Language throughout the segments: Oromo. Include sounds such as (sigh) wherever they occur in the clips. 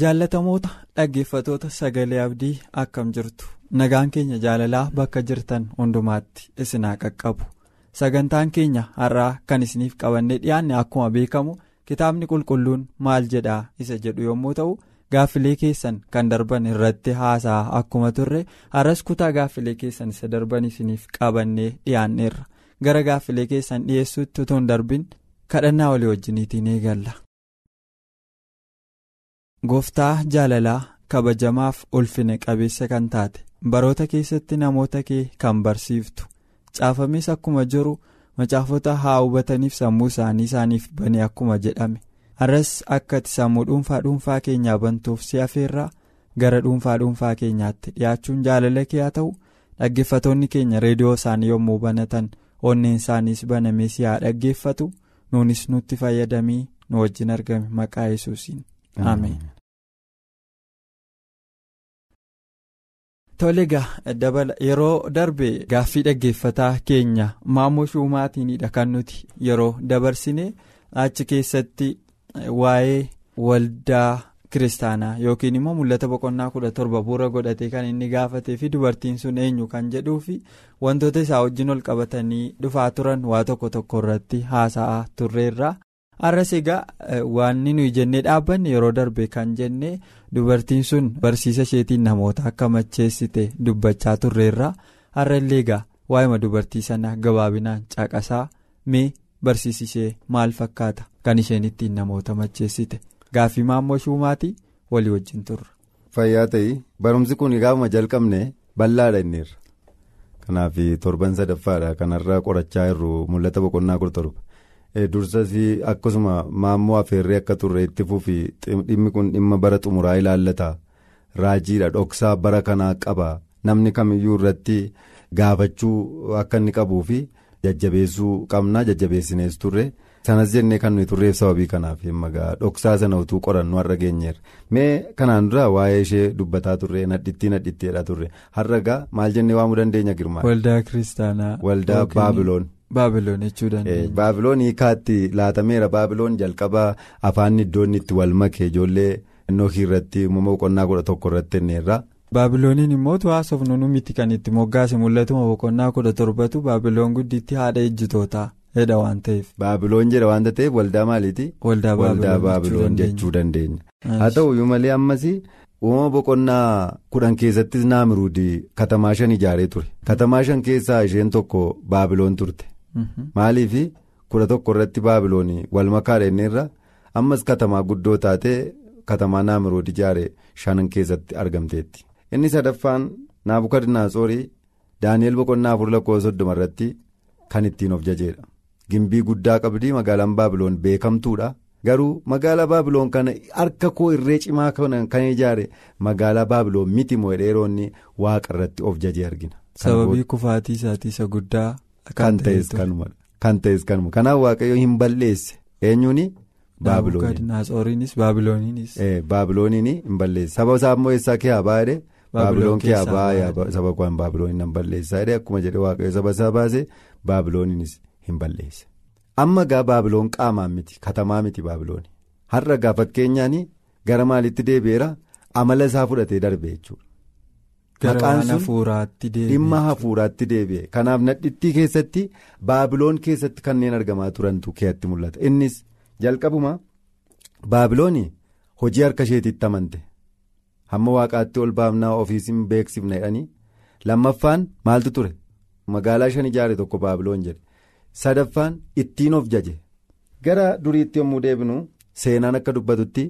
Jaallatamoota dhaggeeffatoota sagalee abdii akkam jirtu? Nagaan keenya jaalalaa bakka jirtan hundumaatti isinaa qaqqabu. Sagantaan keenya har'aa kan isiniif qabannee dhiyaanne akkuma beekamu kitaabni qulqulluun maal jedhaa isa jedhu yommuu ta'u gaaffilee keessan kan darban irratti haasaa akkuma turre har'as kutaa gaaffilee keessan isa darban isiniif qabannee dhiyaanneerra. Gara gaaffilee keessan dhiyeessuutti utuu hin darbin kadhannaa walii wajjiniitiin eegalla. Gooftaa jaalalaa kabajamaaf ulfina qabeessa kan taate baroota keessatti namoota kee kan barsiiftu caafames akkuma jiru macaafota haa hubataniif sammuu isaanii isaaniif bane akkuma jedhame har'as akka ati sammuu dhuunfaa dhuunfaa keenyaa bantuuf si afeerraa gara dhuunfaa dhuunfaa keenyaatti dhiyaachuun jaalala kee haa ta'u dhaggeeffatoonni keenya reediyoo isaanii yommuu banatan onneen isaaniis banamee si haa dhaggeeffatu nuunis nutti fayyadamii nu wajjin argame maqaa yesuusiin. Ameen. Tole egaa dabala yeroo darbe gaaffii dhaggeeffataa keenya maammoo shuumaatiinidha kan nuti yeroo dabarsine achi keessatti waa'ee waldaa kiristaanaa yookiin immoo mul'ata boqonnaa kudha torba bu'uura godhatee kan inni gaafatee fi dubartiin sun eenyu kan jedhuu fi wantoota isaa wajjin ol qabatanii dhufaa turan waa tokko tokko irratti haasa'aa turreerra. Har'as egaa waan nuyi jennee dhaabbanne yeroo darbe kan jenne dubartiin sun barsiisa isheetiin namoota akka macheessite dubbachaa turreerra har'a illee egaa waa'ima dubartii sanaa gabaabinaan caqasaa? Mee barsiisi ishee maal fakkaata? Kan isheen ittiin namoota macheessite. Gaaffii maammoo shuumaatii walii wajjin turre. fayyaa ta'ii barumsi kun gaafuma jalqabne bal'aadha inniirra kanaaf torban sadaffaadha kanarraa qorachaa jirru mul'ata boqonnaa kudha torba. Dursas akkasuma maammoo afeerree akka turre itti fufi dhimmi kun dhimma bara xumuraa ilaallata. Raajiidha dhoksaa bara kanaa qaba. Namni kamiyyuu irratti gaafachuu akka inni qabuu fi jajjabeessuu qabna jajjabeessinees turre. Sanas jennee kan nuyi turreef sababii kanaaf magaa dhoksaa sana utuu qorannu har'a geenyeerra. Mee kanaan dura waa'ee ishee dubbataa turre nadhittii nadhitteedha turre. Har'a gaa maal jennee waamuu dandeenya girmaa. waldaa kiristaanaa. waldaa baabiloon. Baabiloon jechuu dandeenya. Baabiloon hiikaatti laatameera baabiloon jalqaba afaan iddoon itti wal make ijoollee noohii irratti uumama boqonnaa kudha tokko irratti kenneerra. Baabilooniin immoo haasofnu nu miti kan itti moggaase mul'atuma boqonnaa kudha torbatu baabiloon gudditti haadha ejjitootaa jedha waan ta'eef. Baabiloon jedha waanta ta'eef waldaa maaliiti. Waldaa baabiloon jechuu dandeenya. haa ta'u iyyuu malee ammas uumama boqonnaa kudhan keessattis naamiruudi katamaa shan ijaaree ture katamaa shan keessaa isheen tokko baabiloon turte. Maaliif kudha tokko irratti baabiloon wal makaa dheerneerra ammas katamaa guddoo taate katamaa naamirood ijaare shanan keessatti argamteetti inni sadaffaan naabukadnaatsoorii daani'el boqonnaa afur lakkoo soddoma irratti kan ittiin of jajeedha gimbii guddaa qabdii magaalaan baabiloon beekamtuudha garuu magaalaa baabiloon kana harka koo irree cimaa kan ijaare magaalaa baabiloon miti mo'edheeroonni waaqa irratti of jajee argina. sababii kufaatii isaatii isa guddaa. Kan ta'es kanuma. kan ta'es kanuma. Kanaaf waaqayyo hin balleesse. Eenyuuni. Baabilooniinis baabilooniinis. Baabilooniin hin balleesse. Saba isaa immoo eessaa kee haa baay'ee baabiloon kee haa baay'ee saba kwaan baabilooniin hin balleessaa akkuma jedhe waaqayyo saba isaa baasee baabilooniinis hin balleesse. Amma gaa baabiloon qaamaan miti katamaa miti baabilooni har'a gaa fakkeenyaan gara maalitti deebi'eera? Amala isaa fudhatee darbe jechuudha. Maqaan sun dhimma hafuuraatti deebi'e. Kanaaf nadhittii keessatti baabiloon keessatti kanneen argamaa turantu kee'atti mul'ata. Innis jalqabuma baabiloon hojii harka isheetitti amante. Hamma waaqaatti ol baafnaa ofiisin beeksifna jedhanii lammaffaan maaltu ture? Magaalaa shan ijaare tokko baabiloon jedhe. Sadaffaan ittiin of jaje. Gara duriitti yommuu deebinu seenaan akka dubbatutti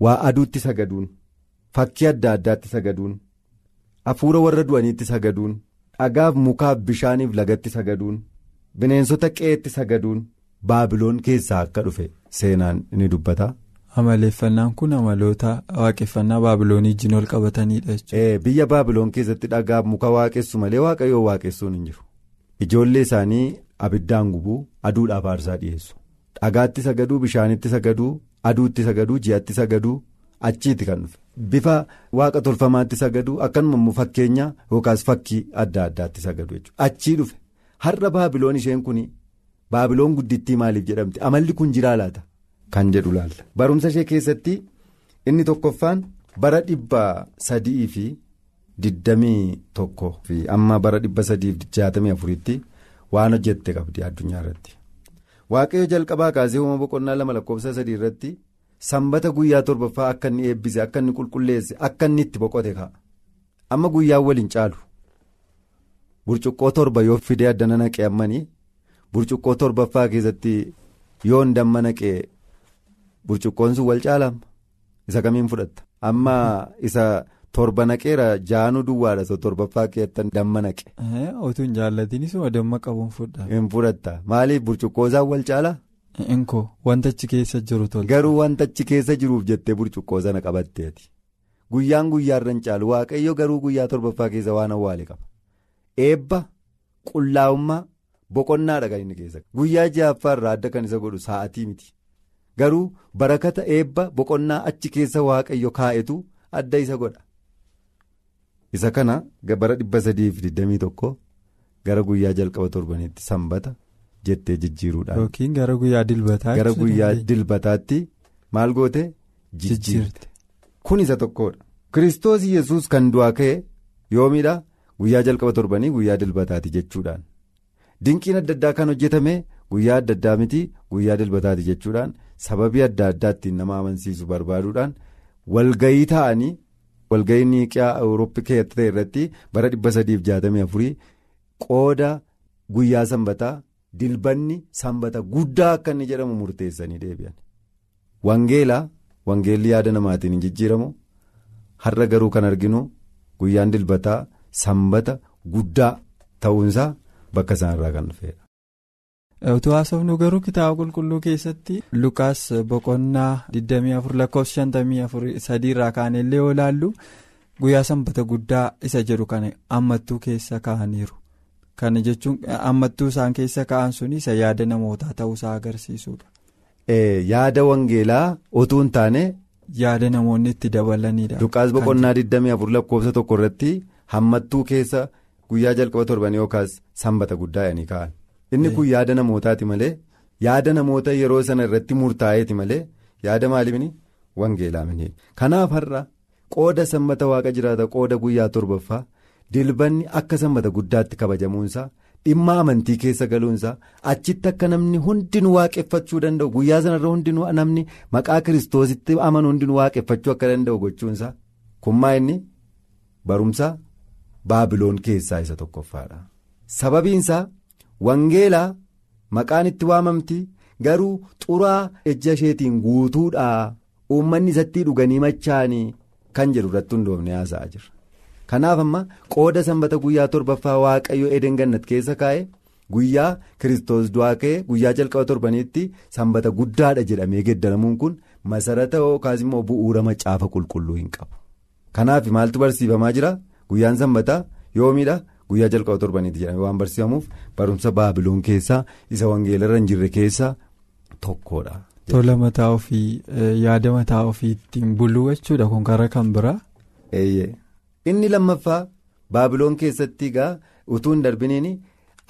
waa aduutti sagaduun fakkii adda addaatti sagaduun. Hafuura warra du'aniitti sagaduun dhagaaf mukaaf bishaaniif lagatti sagaduun bineensota qe'eetti sagaduun baabiloon keessaa akka dhufe seenaan ni dubbata. amaleeffannaan kun amaloota waaqeffannaa baabiloonii wajjin ol qabatanidha jechuudha. biyya baabiloon keessatti dhagaaf muka waaqessu malee waaqayyoo waaqessuun hin jiru ijoollee isaanii abiddaan gubuu aduudhaaf aarsaa dhiyeessu dhagaatti sagaduu bishaanitti sagaduu aduutti sagaduu ji'atti sagaduu achiiti kan dhufe. Bifa waaqa tolfamaatti sagaduu akkanuma immoo fakkeenya yookaas fakkii adda addaatti sagadu jechuudha. Achii dhufe. Har'a baabiloon isheen kun baabiloon guddittii maaliif jedhamti amalli kun jiraa laata kan jedhu laalla barumsa ishee keessatti inni tokkoffaan bara dhibba sadii fi digdamii tokko fi amma bara dhibba sadii fi jaatamii afuritti waan hojjette qabdi addunyaa irratti. Waaqayyo jalqabaa kaasee uumama boqonnaa lama lakkoofsa sadii irratti. Sanbata guyyaa torbaffaa akka inni eebbise akka inni qulqulleesse akka inni itti boqote ka'a amma guyyaan waliin caalu burcuqqoo torba yoo fidee addana naqee ammanii burcuqqoo torbaffaa keessatti yoo damma naqee burcuqqoon sun wal caalaama isa kamiin fudhatta amma isa torba naqeera jaanuu duwwaadha isa torbaffaa keessatti damma naqe. Otuu hin jaallatinis damma qabuun fudhaa. Hin fudhatta maaliif burcuqqoo isaan wal caalaa. Inkoo wantachi keessa jiru tolcha. Garuu wantachi keessa jiruuf jettee burcuqqoo sana qabatteeti. Guyyaan guyyaarra hin caalu waaqayyo garuu guyyaa torbaffaa keessa waan awwaale qaba. Eebba qullaa'ummaa boqonnaadha kan inni keessa. Guyyaa ja'affaarraa adda kan isa godhu sa'atii miti. Garuu barakata eebba boqonnaa achi keessa waaqayyo kaa'etu adda isa godha. Isa kana bara dhibba sadii fi digdamii tokko gara guyyaa jalqaba torbaniitti sanbata. Jettee jijjiiruudhaan. Yookiin gara guyyaa dilbataa. Gara guyyaa dilbataatti maal goote jijjiirte. Kun isa tokkodha. Kiristoos yesus kan du'aa ka'e yoomidha guyyaa jalqaba torbanii guyyaa dilbataati jechuudhaan. Dinqiin adda addaa kan hojjetame guyyaa adda addaa miti guyyaa dilbataati jechuudhaan sababii adda addaattiin nama amansiisu barbaaduudhaan walgayii ta'anii walgayii niiqiyaa awurooppii keessa ta'e irratti bara dhibba sadiif jaatamii afurii qooda guyyaa sanbataa. Dilbanni sanbata guddaa akka inni jedhamu murteessanii deebi'an. Wangeelaa wangeelli yaada namaatiin hin jijjiiramu har'a garuu kan arginu guyyaan dilbataa sanbata guddaa ta'uunsaa bakka isaanirraa kan dhufedha. Utuu haasofnu garuu kitaaba qulqulluu keessatti Lukaas boqonnaa 24 lakkoofsa 53 irraa kaanellee yoo ilaallu guyyaa sanbata guddaa isa jedhu kana ammattuu keessa kaa'aniiru. Kana jechuun ammattuu isaan keessa ka'an sun isa yaada namootaa ta'uusaa agarsiisudha. Yaada wangeelaa utuu hin taane. Yaada namoonni itti dabalanidha. Lukaas boqonnaa 24 lakkoofsa tokko irratti hammattuu keessa guyyaa jalqaba torbanii yookaas sanbata guddaa jedhanii ka'an. Inni kun yaada namootaati malee yaada namoota yeroo sana irratti murtaa'eeti malee yaada maaliifini wangeelaa mini. Kanaaf har'a qooda sanbata waaqa jiraata qooda guyyaa torbaffaa. Dilbanni akka sanbata guddaatti kabajamuunsaa dhimma amantii keessa galuunsaa achitti akka namni hundinuu waaqeffachuu danda'u guyyaa sanarra hundinuu namni maqaa kiristoositti amanu hundinuu waaqeffachuu akka danda'u gochuunsaa kummaa inni barumsa baabiloon keessaa isa tokkoffaadha. sababiinsaa wangeelaa maqaan itti waamamti garuu xuraa ejja isheetiin guutuudhaa uummanni isatti dhuganii machaanii kan jedhu irratti hundoofne haasa'aa jira. Kanaaf amma qooda sanbata guyyaa torbaffaa waaqayyo eden gannat keessa kaa'e guyyaa kiristoos du'aa ka'e guyyaa jalqaba torbaniitti sanbata guddaadha jedhamee geeddaramuun kun masarata yookaas immoo bu'uura macaafa qulqulluu hin qabu. kanaaf maaltu barsiifamaa jira guyyaan sanbataa yoomiidha guyyaa jalqaba torbaniitti jedhamee waan barsiifamuuf barumsa baabiloon keessaa isa wangeelarra hin jirre keessaa tokkodha. tola mataa ofii yaada mataa ofii ittiin buluu jechuudha kun karaa kan biraa. Inni lammaffaa baabiloon keessatti egaa utuu hin darbiniin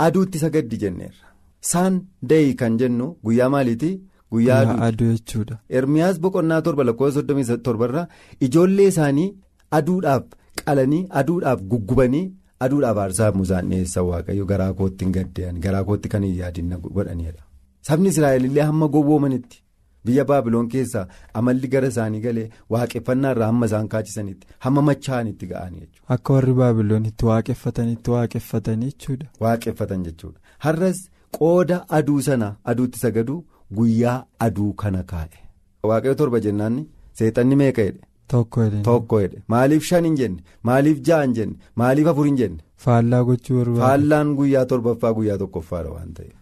aduutti sagaddi jenneerra. Saan dayii kan jennu guyyaa maaliiti? Guyyaa aduu jechuudha. Ermiyaas boqonnaa torba lakkoofsa soddomii torbarraa ijoollee isaanii aduudhaaf qalanii aduudhaaf guggubanii aduudhaaf aarsaa musaan dhiyeessan waaqayyo garaa kootti hin gaddeen garaa kootti kan hin yaadin godhanidha. Sabni Israa'el illee hamma gowwoomanitti. Biyya baabiloon keessaa amalli gara isaanii galee waaqeffannaa irraa hamma isaan kaachisanitti hamma machaa'anitti ga'anii jechuudha. Akka warri baabiloon itti waaqeffatanitti waaqeffatanii jechuudha. Waaqeffatan jechuudha. Har'as qooda aduu sana aduutti sagadu guyyaa aduu kana kaa'e. Waaqayyo torba jennaan seexanni meeqa jedhe tokko jedhe maaliif shan hin jenne maaliif ja'a hin jenne maaliif afur hin jenne. Faallaa gochuu barbaade. Faallaan guyyaa torbaffaa guyyaa tokkoffaadha waan ta'eef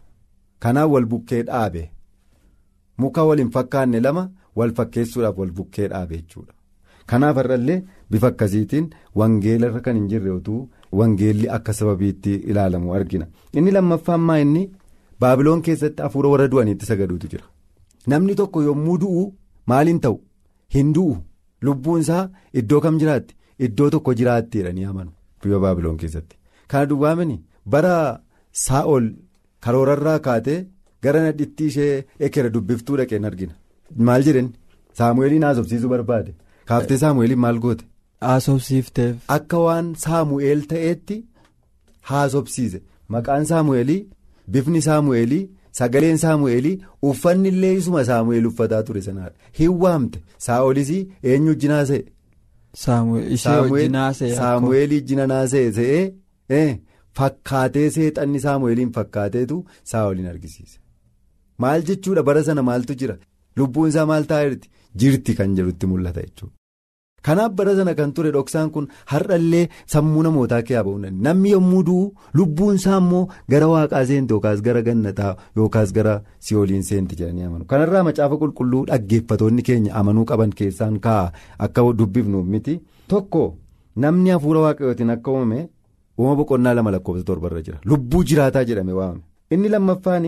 kanaaf wal bukkee dhaabe muka wal hin fakkaanne lama wal fakkeessuudhaaf wal bukkee dhaabe jechuudha. Kanaaf irrallee bifa akkasiitiin wangeela irra kan hin jirre utuu wangeelli akka sababiitti ilaalamu argina. Inni lammaffaan maa inni baabiloon keessatti hafuura warra du'aniitti sagaduutu jira. Namni tokko yommuu du'u maaliin ta'u? Hin du'u. Lubbuun isaa iddoo kam jiraatti? Iddoo tokko jiraatti jedhanii amanu biyya baabiloon keessatti. Kana duwwaamani bara saa'ol karoorarraa kaatee gara nadhitti ishee ekera dubbiftuu dhaqeen argina maal jedhani saamu'eeliin haasofsiisuu barbaade. Kaaftee Saamu'eeliin maal goote. Haasofsiifteef. Akka waan Saamu'eel ta'eetti haasofsiise maqaan Saamu'eelii bifni Saamu'eelii sagaleen Saamu'eelii uffanni illee isuma Saamu'eel uffataa ture sanaadha hin waamte Saa'olis eenyu wajjin haasa'e. Saamu'eel wajjin haasa'e se'ee fakkaatee seexanni Saamu'eeliin fakkaateetu Saa'oliin argisiise maal jechuudha? Bara sana maaltu jira? Lubbuun isaa maal taa'eerti jirti kan jedhutti mul'ata jechuudha. Kanaaf bara sana kan ture dhoksaan kun har'allee sammuu namootaa kee ba'uu namni yommuu du'u lubbuun isaa immoo gara waaqaa seenti yookaas gara gannataa yookaas gara si'ooliin seenti jedhanii amanu. Kanarraa macaafa qulqulluu dhaggeeffatoonni keenya amanuu qaban keessaan kaa'a. Akka dubbifnuuf miti. Tokko namni hafuura waaqayyootiin akka uumame uumama boqonnaa lama lakkoofsa torbarra jira. Lubbuu jiraataa jedhame waamame. Inni lammaffaan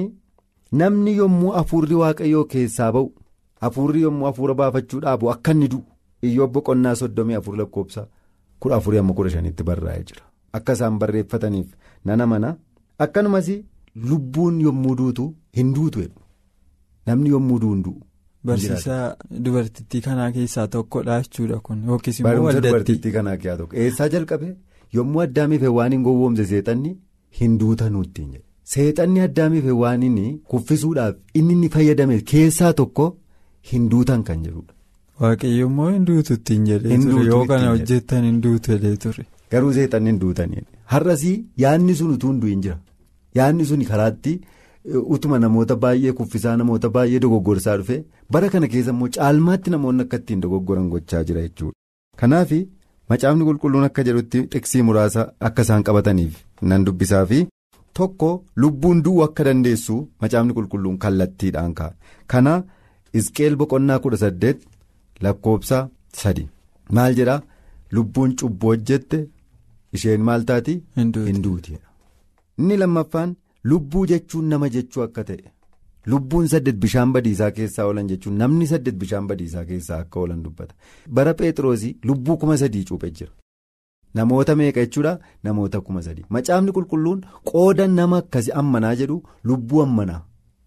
namni yommuu hafuurri waaqayyoo keessaa ba'u hafuurri yommuu hafuura baafachuu dhaabu akka inni du'u. Iyyoo boqonnaa soddomii afur lakkoofsa kudha afurii amma kudha shanitti barraa'ee jira akka isaan barreeffataniif nana mana akkanumas lubbuun yommuu duutu hin duutu namni yommuu du'u du'u. Barsiisaa dubartittii kanaa keessaa tokkodha jechuudha kun yookiis immoo Barumsa waldatti. dubartittii kanaa keessaa tokko eessaa jalqabe yommuu addaamiif waan hin gowwoomse seexanni hin duutanuutti seexanni addaamiif waan inni kuffisuudhaaf inni inni fayyadame keessaa tokko hin duutan kan jedhudha. Waaqayyo immoo hin duutu ittiin jedhee ture yoo kana hojjettan hin duutu jedhee ture. Garuu seexanni hin duutanii har'asii yaadni sun utuu hin du'in jira yaadni sun karaatti utuma namoota baay'ee kuffisaa namoota baay'ee dogoggorsaa dhufe bara kana keessa immoo caalmaatti namoonni akka ittiin dogoggoran gochaa jira jechuudha. Kanaaf macaafni qulqulluun akka jedhutti xiksii muraasa akka isaan qabataniif nan dubbisaa fi tokko lubbuun du'uu akka dandeessu macaafni qulqulluun kallattiidhaan ka'a. Kana Isqeel boqonnaa kudha saddeet lakkoobsa sadi maal jedhaa lubbuun cubbuu hojjette isheen maal taati. Hin duutu. Hin duuti. Inni lammaffaan lubbuu jechuun nama jechuu akka ta'e lubbuun saddeet bishaan badiisaa keessaa oolan jechuun namni saddeet bishaan badiisaa keessaa akka oolan dubbata. Bara Pheexroosii lubbuu kuma sadii cuuphee jira. Namoota meeqa jechuudha? Namoota kuma sadii. Macaafni qulqulluun qooda nama akkasii ammanaa jedhu lubbuu ammanaa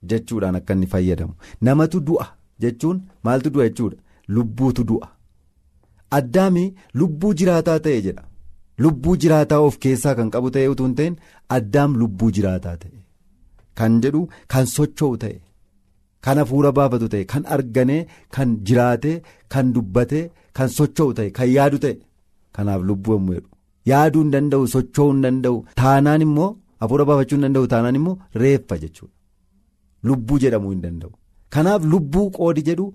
jechuudhaan akka inni fayyadamu. Namatu du'a jechuun maaltu du'a jechuudha? Lubbuutu du'a. Addaami lubbuu jiraataa ta'e jedha. Lubbuu jiraataa of keessaa kan qabu ta'e utuu hin ta'in addaam lubbuu jiraataa ta'e. Kan jedhu kan socho'u ta'e kan hafuura baafatu ta'e kan arganee kan jiraatee kan dubbatee kan socho'u ta'e kan yaadu ta'e kanaaf lubbuu yommuu jedhu yaaduu hin danda'u socho'uu hin danda'u taanaan immoo hafuura baafachuu hin danda'u taanaan immoo reeffa jechuudha. Lubbuu jedhamuu hin danda'u. Kanaaf lubbuu qoodi jedhu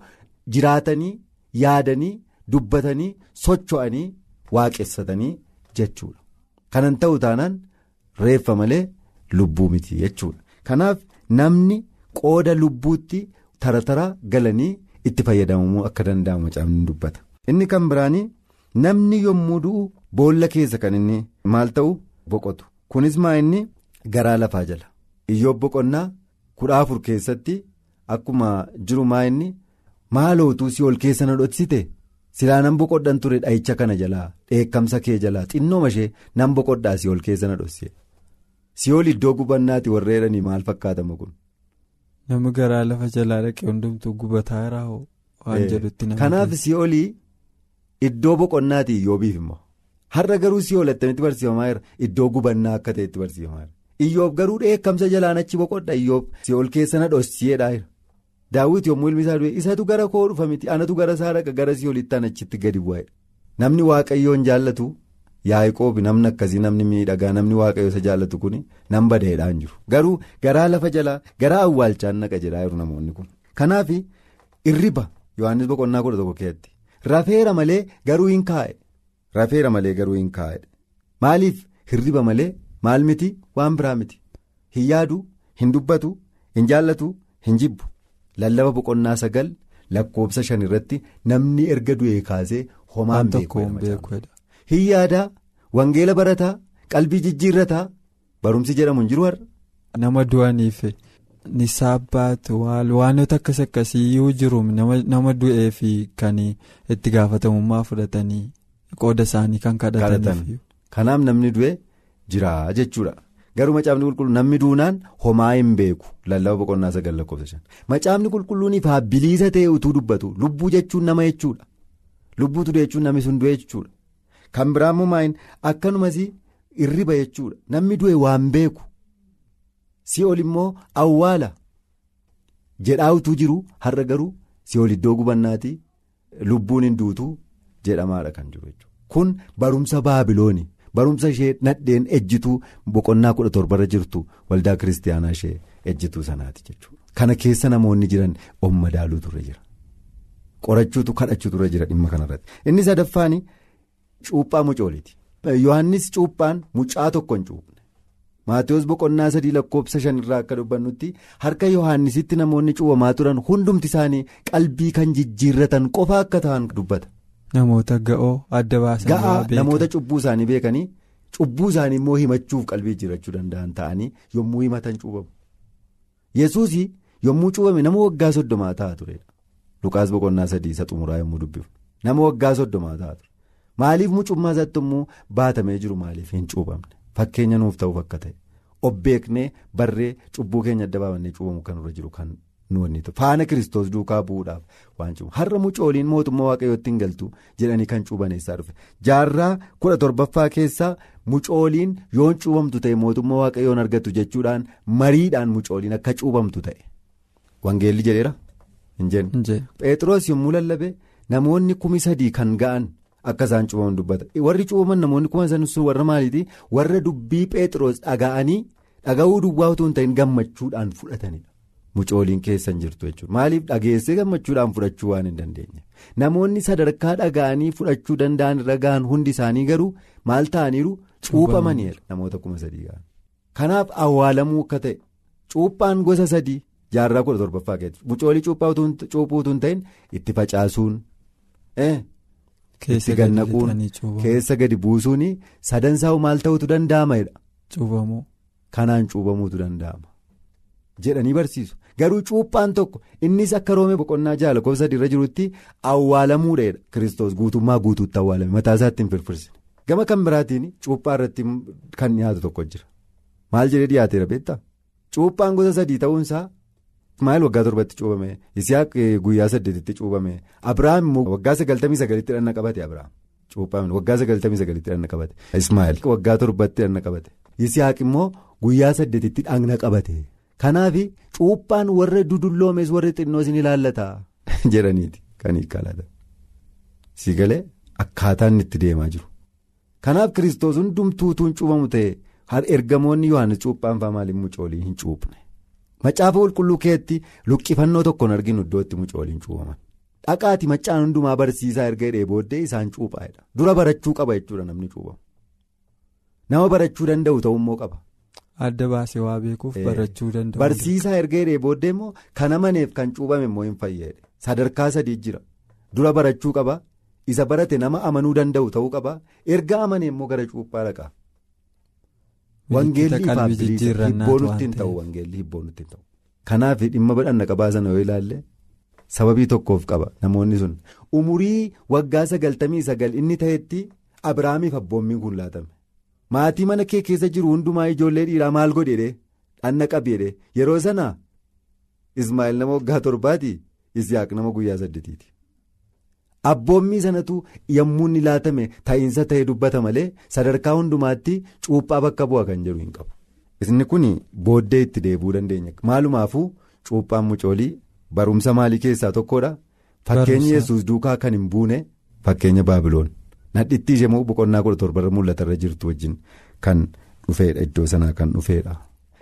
jiraatanii yaadanii dubbatanii socho'anii waaqessatanii. jechuudha. Kanan ta'u taanaan reeffa malee lubbuu miti jechuudha. Kanaaf namni qooda lubbuutti tara tara galanii itti fayyadamamuu akka danda'amu macaafni dubbata. Inni kan biraanii namni yommuu du'u boolla keessa kan inni maal ta'u boqotu kunis maa inni garaa lafaa jala iyyoob boqonnaa kudha afur keessatti akkuma jiru maa inni maalootuu si ol keessa na dhoksite. silaa nan boqodhan ture dhahicha kana jalaa dheekkamsa kee jalaa xinnooma ishee nan boqodhaa si ol keessa na dhoksee si ol iddoo gubannaati warra jedhanii maal fakkaatama kun. Namni garaa lafa jalaa dhaqee hundumtuu gubataa irraa waan jedhutti. Kanaaf si olii iddoo boqonnaati iyyoobiif immoo. Har'a garuu si ol attamitti barsiifamaa jira iddoo gubannaa akka ta'etti barsiifamaa jira iyyoob garuu dheekkamsa jalaan achi boqodha iyyoob. Si ol keessa na dhossiyeedhaa jira. daawwiti yommuu ilmi isaa du'e isatu gara koo dhufa miti anatu gara isaa dhaqa gara si olitti an achitti gadi bu'ee namni waaqayyoon jaallatu yaa'ikoobi namni akkasii namni miidhagaa namni waaqayyo isa jaallatu kun nan badeedhaan jiru. Garuu garaa lafa jalaa garaa awwaalchaan naqa jedhaa jiru namoonni kun. Kanaaf irriba yohannis boqonnaa kudha tokko keessatti rafeera malee garuu hin kaa'e. Rafeera malee garuu hin kaa'e. Maaliif hirriba malee? Maal miti? Waan biraa miti. Hin yaadu hin dubbatu hin jaallatu hin jibbu. Lallaba boqonnaa sagal lakkoobsa shan irratti namni erga du'ee kaasee homaan beeku hin yaadaa wangeela barataa qalbii jijjiirrataa barumsi jedhamu hin jiru har'a. Nama du'aniif ni saabbaatu waanota akkas akkasiiyyuu jiru nama du'ee fi kan itti gaafatamummaa fudhatanii qooda isaanii kan kadhataniif. Kanaaf namni du'e jira jechuudha. Garuu macaafni qulqulluun namni duunaan homaa hin beeku lallaba boqonnaa sagal lakkoofsa shan. Macaafni qulqulluun ifaa biliisa ta'e utuu dubbatu lubbuu jechuun nama jechuudha. Lubbuutu du'e jechuun namni sun du'e jechuudha. Kan biraa immoo maayin akkanumas hirriba jechuudha. Namni du'e waan beeku. Si'ool immoo awwaala jedhaa utuu jiru har'a garuu si'ool iddoo gubannaati lubbuun hin duutuu jedhamaadha kan jiru. Kun barumsa baabilooni. Barumsa ishee nadheen ejjituu boqonnaa kudha torbarra jirtu waldaa kiristaanaa ishee ejjituu sanaati jechuudha. Kana keessa namoonni jiran of madaaluu turre jira. Qorachuutu kadhachuu turre jira dhimma kanarratti. Inni sadaffaan cuuphaa mucooliiti. Yohaannis cuuphaan mucaa tokko hin cuupne. Maatiyus boqonnaa sadii lakkoofsa shanirraa akka dubbannutti harka Yohaannisitti namoonni cuubamaa turan hundumti isaanii qalbii kan jijjiirratan qofa akka ta'an dubbata. Namoota ga'oo adda baasan Ga'aa namoota cubbuu isaanii beekanii cubbuu isaanii immoo himachuuf qalbii jiraachuu danda'an ta'anii yommuu himatan cuubamu. Yesuus yommuu cuubame nama waggaa soddomaa ta'a turedha. Lukaas boqonnaa sadii isa xumuraa yommuu dubbifnu nama waggaa soddomaa ta'a ture. Maaliif mucummaa isaatti immoo baatamee jiru maaliif hin cuubamne fakkeenya nuuf ta'uuf akka ta'e. Of beeknee barree cubbuu keenya adda baafannee cuubamu kan irra jiru kan nuwanni faana kiristoos duukaa bu'uudhaaf waan cuubamu har'a mucooliin mootummaa waaqayyootti hin galtu jedhanii kan cuubaneessaa dhufe. Jaarraa kudha torbaffaa keessaa mucooliin yoon cuubamtu ta'e mootummaa waaqayyoon argattu jechuudhaan mariidhaan mucooliin akka cuubamtu ta'e. Wangeelli jedheera? Hin jenne. Pheexroos yommuu lallabe namoonni kumi sadii kan ga'an. Akka isaan cuubaman dubbata. Warri cuubaman namoonni kuma san sun warra maaliiti? Warra dubbii Pheexroos dhaga'anii dhaga'uu duwwaa utuu hin ta'in gammachuudhaan fudhatanidha. Mucooliin keessa hin jirtu jechuudha. Maaliif dhageessee gammachuudhaan fudhachuu waan hin dandeenye? Namoonni sadarkaa dhaga'anii fudhachuu danda'an irra ga'an hundi isaanii garuu maal ta'aniiru? Cuuphamaniiru. Namoota kuma sadii ga'an. Kanaaf awwaalamuu akka ta'e cuuphaan gosa sadii jaarraa kudha torbaffaa keessatti mucoolii cuuphaa cuuphuu hin ta'in itti facaasuun. Itti gannaquun keessa gadi buusuun sadansaa maal ta'utu danda'amadha. Kanaan cuubamuutu danda'ama. Jedhanii barsiisu. Garuu cuuphaan tokko innis akka roomee boqonnaa ja'a lakkoofsa sadiirra jirutti awwaalamuudha kiristoos guutummaa guutuutti awwaalame. Mataa isaatti hin firfirsine gama kan biraatiin cuuphaa irratti kan dhiyaatu tokko jira. Maal jedhee dhiyaateera beektaa? Cuuphaan gosa sadii ta'uunsaa. Ismaa'eel waggaa torbatti cuubame Isiyaaq guyyaa saddeetitti cuubame Abiraam immoo waggaa sagaltamii sagalitti dhanna qabate Abiraam cuuphaan waggaa sagaltamii sagalitti dhanna qabate. Ismaa'eel waggaa torbatti dhanna qabate. Isiyaaq immoo guyyaa saddeetitti dhagna qabate. Kanaaf cuuphaan warra dudulloomes warra xinnoo isin ilaallata. (laughs) Jedhaniiti. Kan hiikalata si galee akkaataan itti deemaa jiru. Kanaaf kiristoos hundumtuutuun cuubamu ta'e ergamoonni yohaannis cuuphaan fa'aa maaliif mucoolii hin cuupne. Macaafa qulqulluu keetti luqqifannoo tokkoon arginu iddootti mucooliin cuubaman dhaqaati macaan hundumaa barsiisaa erga hidhee booddee isaan cuuphaa'edha dura barachuu qaba jechuudha namni cuubamu nama barachuu danda'u ta'ummoo qaba. Adda baasee waa beekuuf barachuu danda'u. Barsiisaa erga hidhee booddee immoo kan amaneef kan cuubame immoo hin fayyade sadarkaa sadii jira. Dura barachuu qaba. Isa barate nama amanuu danda'u ta'uu qaba. Erga amane immoo gara cuuphaa dhaqa. Wangeelli ifaa bilisa hibboonutti hin ta'u wangeelli hibboonutti hin ta'u. Kanaaf dhimma badhanna qabaa sana yoo ilaalle sababii tokkoof qaba namoonni sun umurii waggaa sagaltamii sagal inni ta'etti Abiraamiif abboommiin kun laatame. Maatii mana kee keessa jiru hundumaa ijoollee dhiiraa maal godheedhe dhanna qabeedhe yeroo sana Ismaa'eel nama waggaa torbaati Isiyaaq nama guyyaa saddeetiiti. Abboommii sanatu yommuu inni laatame ta'iinsa ta'e dubbata malee sadarkaa hundumaatti cuuphaa bakka bu'a kan jedhu hin qabu. Isni kun booddee itti deebi'uu dandeenya. Maalumaafuu cuuphaan mucoolii barumsa maalii keessaa tokkodha. Fakkeenyi yesus duukaa kan hin buune fakkeenya baabiloon. Nadhittii ishee moo boqonnaa kudha torbarra mul'atarra jirtu wajjin kan dhufeedha iddoo sanaa kan dhufeedha.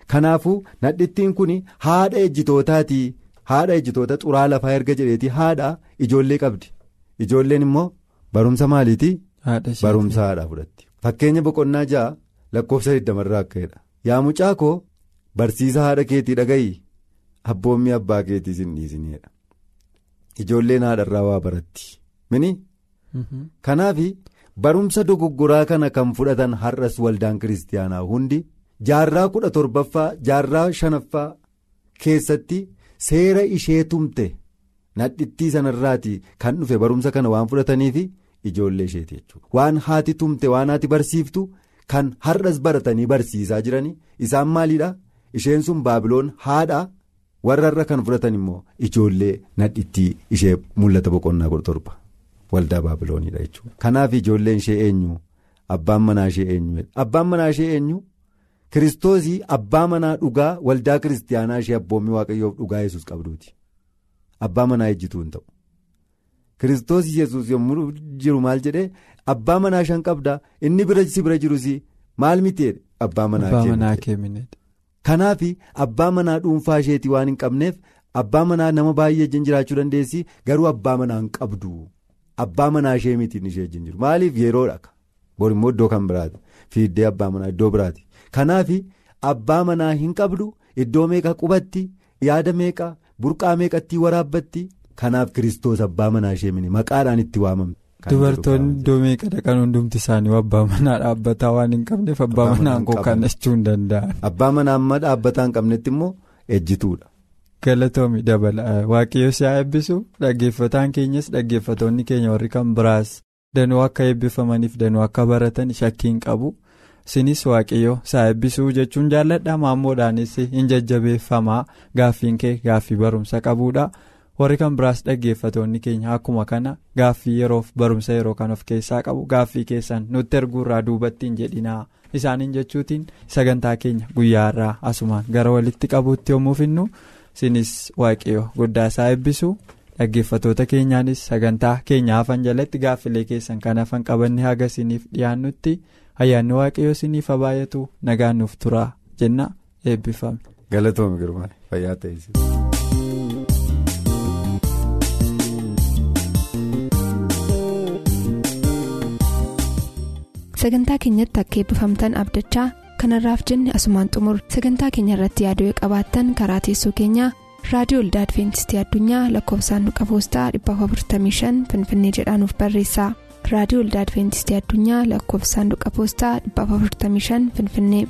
Kanaafuu nadhittiin kun haadha ejjitootaati. Haadha ejjitoota xuraa lafaa erga jedheeti haadha ijoollee qabdi. Ijoolleen immoo barumsa maaliitii barumsa haadhaa fudhatti. Fakkeenya boqonnaa ja'a lakkoofsa 20 akka'edha yaa mucaa koo barsiisa haadha keetii dhaga'i? Abboommii abbaa keetii sin dhiisiniidha ijoolleen haadharraa waa baratti. Mini? Mhm. kanaaf barumsa dogoggoraa kana kan fudhatan har'as waldaan kiristaanaa hundi jaarraa kudha torbaffaa jaarraa shanaffaa keessatti seera ishee tumte nadhittii sanarraati kan dhufe barumsa kana waan fudhataniif ijoollee isheeti jechuudha. Waan haati tumte waan haati barsiiftu kan har'as baratanii barsiisaa jiranii. Isaan maaliidha isheen sun baabiloon haadha? Warra irra kan fudhatan immoo ijoollee nadhittii ishee mul'ata boqonnaa torba. waldaa baabilooniidha jechuudha. Kanaaf ijoolleen ishee eenyu? Abbaan manaa ishee eenyu abbaan manaa ishee eenyu? Kiristoosii abbaa manaa dhugaa waldaa kiristaanaa ishee abboommii waaqayyoof dhugaa yesus qabduuti abbaa manaa ejjituu hin ta'u. Kiristoosii yesus yommuu jiru maal jedhee abbaa manaa shan qabdaa inni bira si bira jirus maal miteedha abbaa manaa Abbaa kee manaa miti. keemineedha. kanaaf abbaa manaa dhuunfaa isheetii waan hin qabneef abbaa manaa nama baay'ee wajjin jiraachuu dandeessi garuu abbaa manaa hin qabdu abbaa manaa ishee mitiin ishee wajjin jiru. Maaliif? Yeroodha bor immoo iddoo kan biraati. Fiiddee abbaa manaa iddoo biraati. Kanaaf abbaa manaa hin qabdu iddoo meeqa qubatti yaada meeqa burqaa meeqatti waraabbatti kanaaf kiristoos abbaa manaa ishee mini maqaadhaan itti waamamte. Dubartoonni iddoo meeqa dhaqan hundumti isaanii abbaa manaa dhaabbataa waan hin qabneef abbaa manaan manaa koo hin danda'an. abbaa manaa amma dhaabbataa hin qabnetti immoo ejjituudha. Galatoomi dabala waaqayyo si haa eebbisu dhaggeeffataan keenyas dhaggeeffatoonni keenya warri kan biraas danuu akka eebbifamaniif danuu akka baratan shakkii hin qabu sinis waaqayyo si haa eebbisuu jechuun jaalladha maammoodhaanis hin jajjabeeffamaa. Gaaffiin kee gaaffii barumsa qabuudha. Warri kan biraas dhaggeeffatoonni keenya akkuma kana gaaffii yeroof barumsa yeroo kan of keessaa qabu gaaffii keessan nutti erguurraa duubatti hin jedhinaa. Isaaniin jechuutiin sagantaa keenya guyyaarraa asumaan gara walitti qabuutti yommuu finnu. sinis waaqayyo isaa eebbisu dhaggeeffatoota keenyaanis sagantaa keenya hafan jalatti gaaffilee keessan kan hafan qabanne haga isiniif dhiyaannutti ayyaanni waaqayyo isiniif baay'atu nagaan nuuf turaa jenna eebbifame. Galatoomi girmaa fayyaa ta'es. sagantaa keenyatti akka eebbifamtan abdachaa kanarraaf jenne asumaan xumur sagantaa keenya irratti yaaduu qabaattan karaa teessoo keenyaa raadiyoo olda adventistii addunyaa lakkoofsaanduqa poostaa 455 finfinnee jedhaanuf barreessa raadiyoo olda adventistii addunyaa lakkoofsaanduqa poostaa 455 finfinnee.